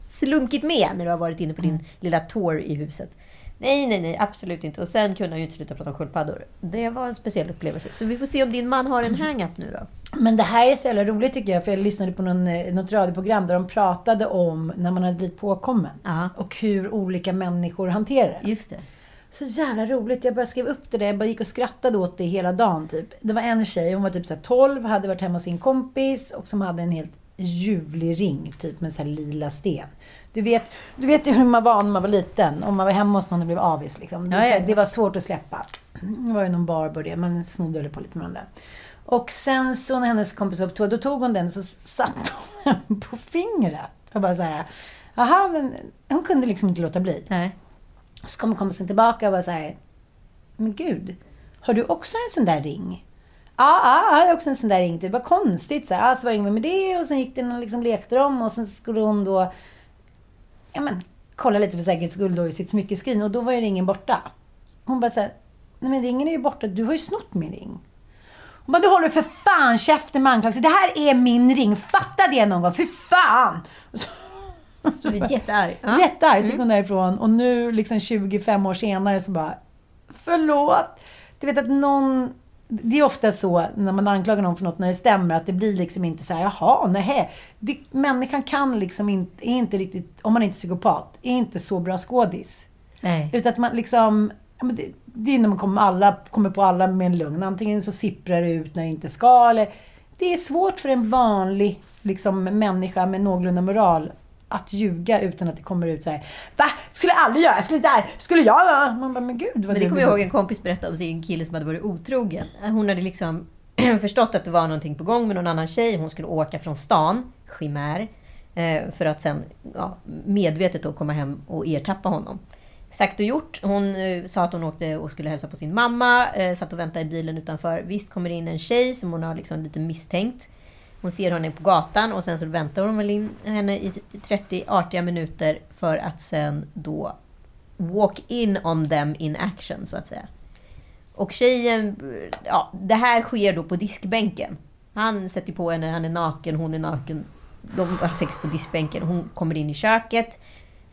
slunkit med när du har varit inne på din lilla tour i huset. Nej, nej, nej, absolut inte. Och sen kunde han ju inte sluta prata om sköldpaddor. Det var en speciell upplevelse. Så vi får se om din man har en hang-up nu då. Men det här är så jävla roligt tycker jag, för jag lyssnade på någon, eh, något radioprogram där de pratade om när man hade blivit påkommen. Ja. Och hur olika människor hanterar det. Just det. Så jävla roligt. Jag bara skrev upp det där. Jag bara gick och skrattade åt det hela dagen. Typ. Det var en tjej, hon var typ så här 12, hade varit hemma hos sin kompis och som hade en helt ljuvlig ring, typ med så lila sten. Du vet, du vet ju hur man var när man var liten. Om man var hemma hos någon och blev avis. Liksom. Det, här- det var svårt att släppa. Det var ju någon bar det, man snodde på lite med där. Och sen så när hennes kompis var på toa, då tog hon den och så satte hon den på fingret. Och bara så här, Jaha, men hon kunde liksom inte låta bli. Nej. Så kommer kompisen tillbaka och bara såhär, men gud, har du också en sån där ring? Ja, ja, jag har också en sån där ring. Det var konstigt. Så, här. ah, så var det med det och sen gick den och liksom lekte dem och sen skulle hon då ja, men, kolla lite för säkerhets skull då i sitt smyckeskrin och då var ju ringen borta. Hon bara såhär, nej men ringen är ju borta, du har ju snott min ring. Hon bara, du håller för fan käften med anklagelser. Det här är min ring, fatta det någon gång, fy fan! Och så- du är jättearg. Ja. Jättearg, så gick hon därifrån. Och nu, liksom 25 år senare, så bara... Förlåt! Du vet att någon... Det är ofta så när man anklagar någon för något när det stämmer, att det blir liksom inte så här, jaha, nej. Det, människan kan liksom inte, är inte riktigt, om man inte är psykopat, är inte så bra skådis. Nej. Utan att man liksom... Det, det är när man kommer, alla, kommer på alla med en lugn. Antingen så sipprar det ut när det inte ska, eller... Det är svårt för en vanlig liksom, människa med någorlunda moral att ljuga utan att det kommer ut så här. Va? Skulle jag aldrig göra? Jag Skulle det? Skulle jag göra? Man bara, men gud vad Men det kommer jag ihåg en kompis berättade om sin kille som hade varit otrogen. Hon hade liksom förstått att det var någonting på gång med någon annan tjej. Hon skulle åka från stan, Chimär, eh, för att sen ja, medvetet då komma hem och ertappa honom. Sagt och gjort. Hon eh, sa att hon åkte och skulle hälsa på sin mamma. Eh, satt och väntade i bilen utanför. Visst kommer det in en tjej som hon har liksom lite misstänkt. Hon ser henne på gatan och sen så väntar hon väl in henne i 30 artiga minuter för att sen då walk in on them in action, så att säga. Och tjejen, ja, det här sker då på diskbänken. Han sätter på henne, han är naken, hon är naken. De har sex på diskbänken. Hon kommer in i köket.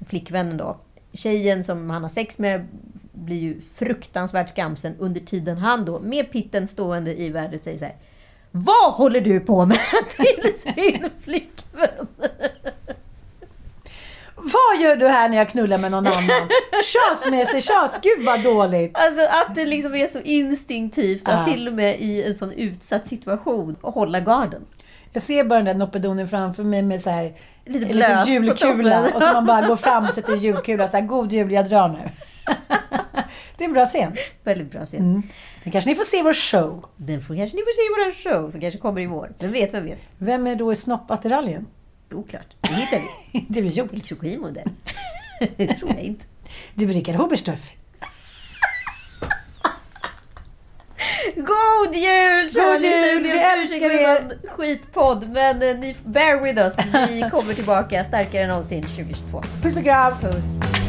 Flickvännen då. Tjejen som han har sex med blir ju fruktansvärt skamsen under tiden han då, med pitten stående i vädret, säger så här. Vad håller du på med? till sin flickvän. Vad gör du här när jag knullar med någon annan? Tjas med sig, tjas! Gud vad dåligt! Alltså att det liksom är så instinktivt att Ja. till och med i en sån utsatt situation hålla garden. Jag ser bara den där noppedonen framför mig med så här, Lite en liten julkula. Och så man bara går fram och sätter en julkula. Så här, God jul, jag drar nu. det är en bra scen. Väldigt bra scen. Mm. Den kanske ni får se vår show. Den får kanske ni får se i vår show som kanske kommer i vår. Vem vet, vem vet? Vem är då i snoppattiraljen? Oklart. Det hittar vi. det blir gjort. Il Chokimo-modell. Det tror jag inte. Det blir Rickard Oberstdorf. God jul! God jul! Vi älskar er. skitpodd, men eh, ni bear with us. Vi kommer tillbaka starkare än någonsin 2022. Puss och kram! Puss!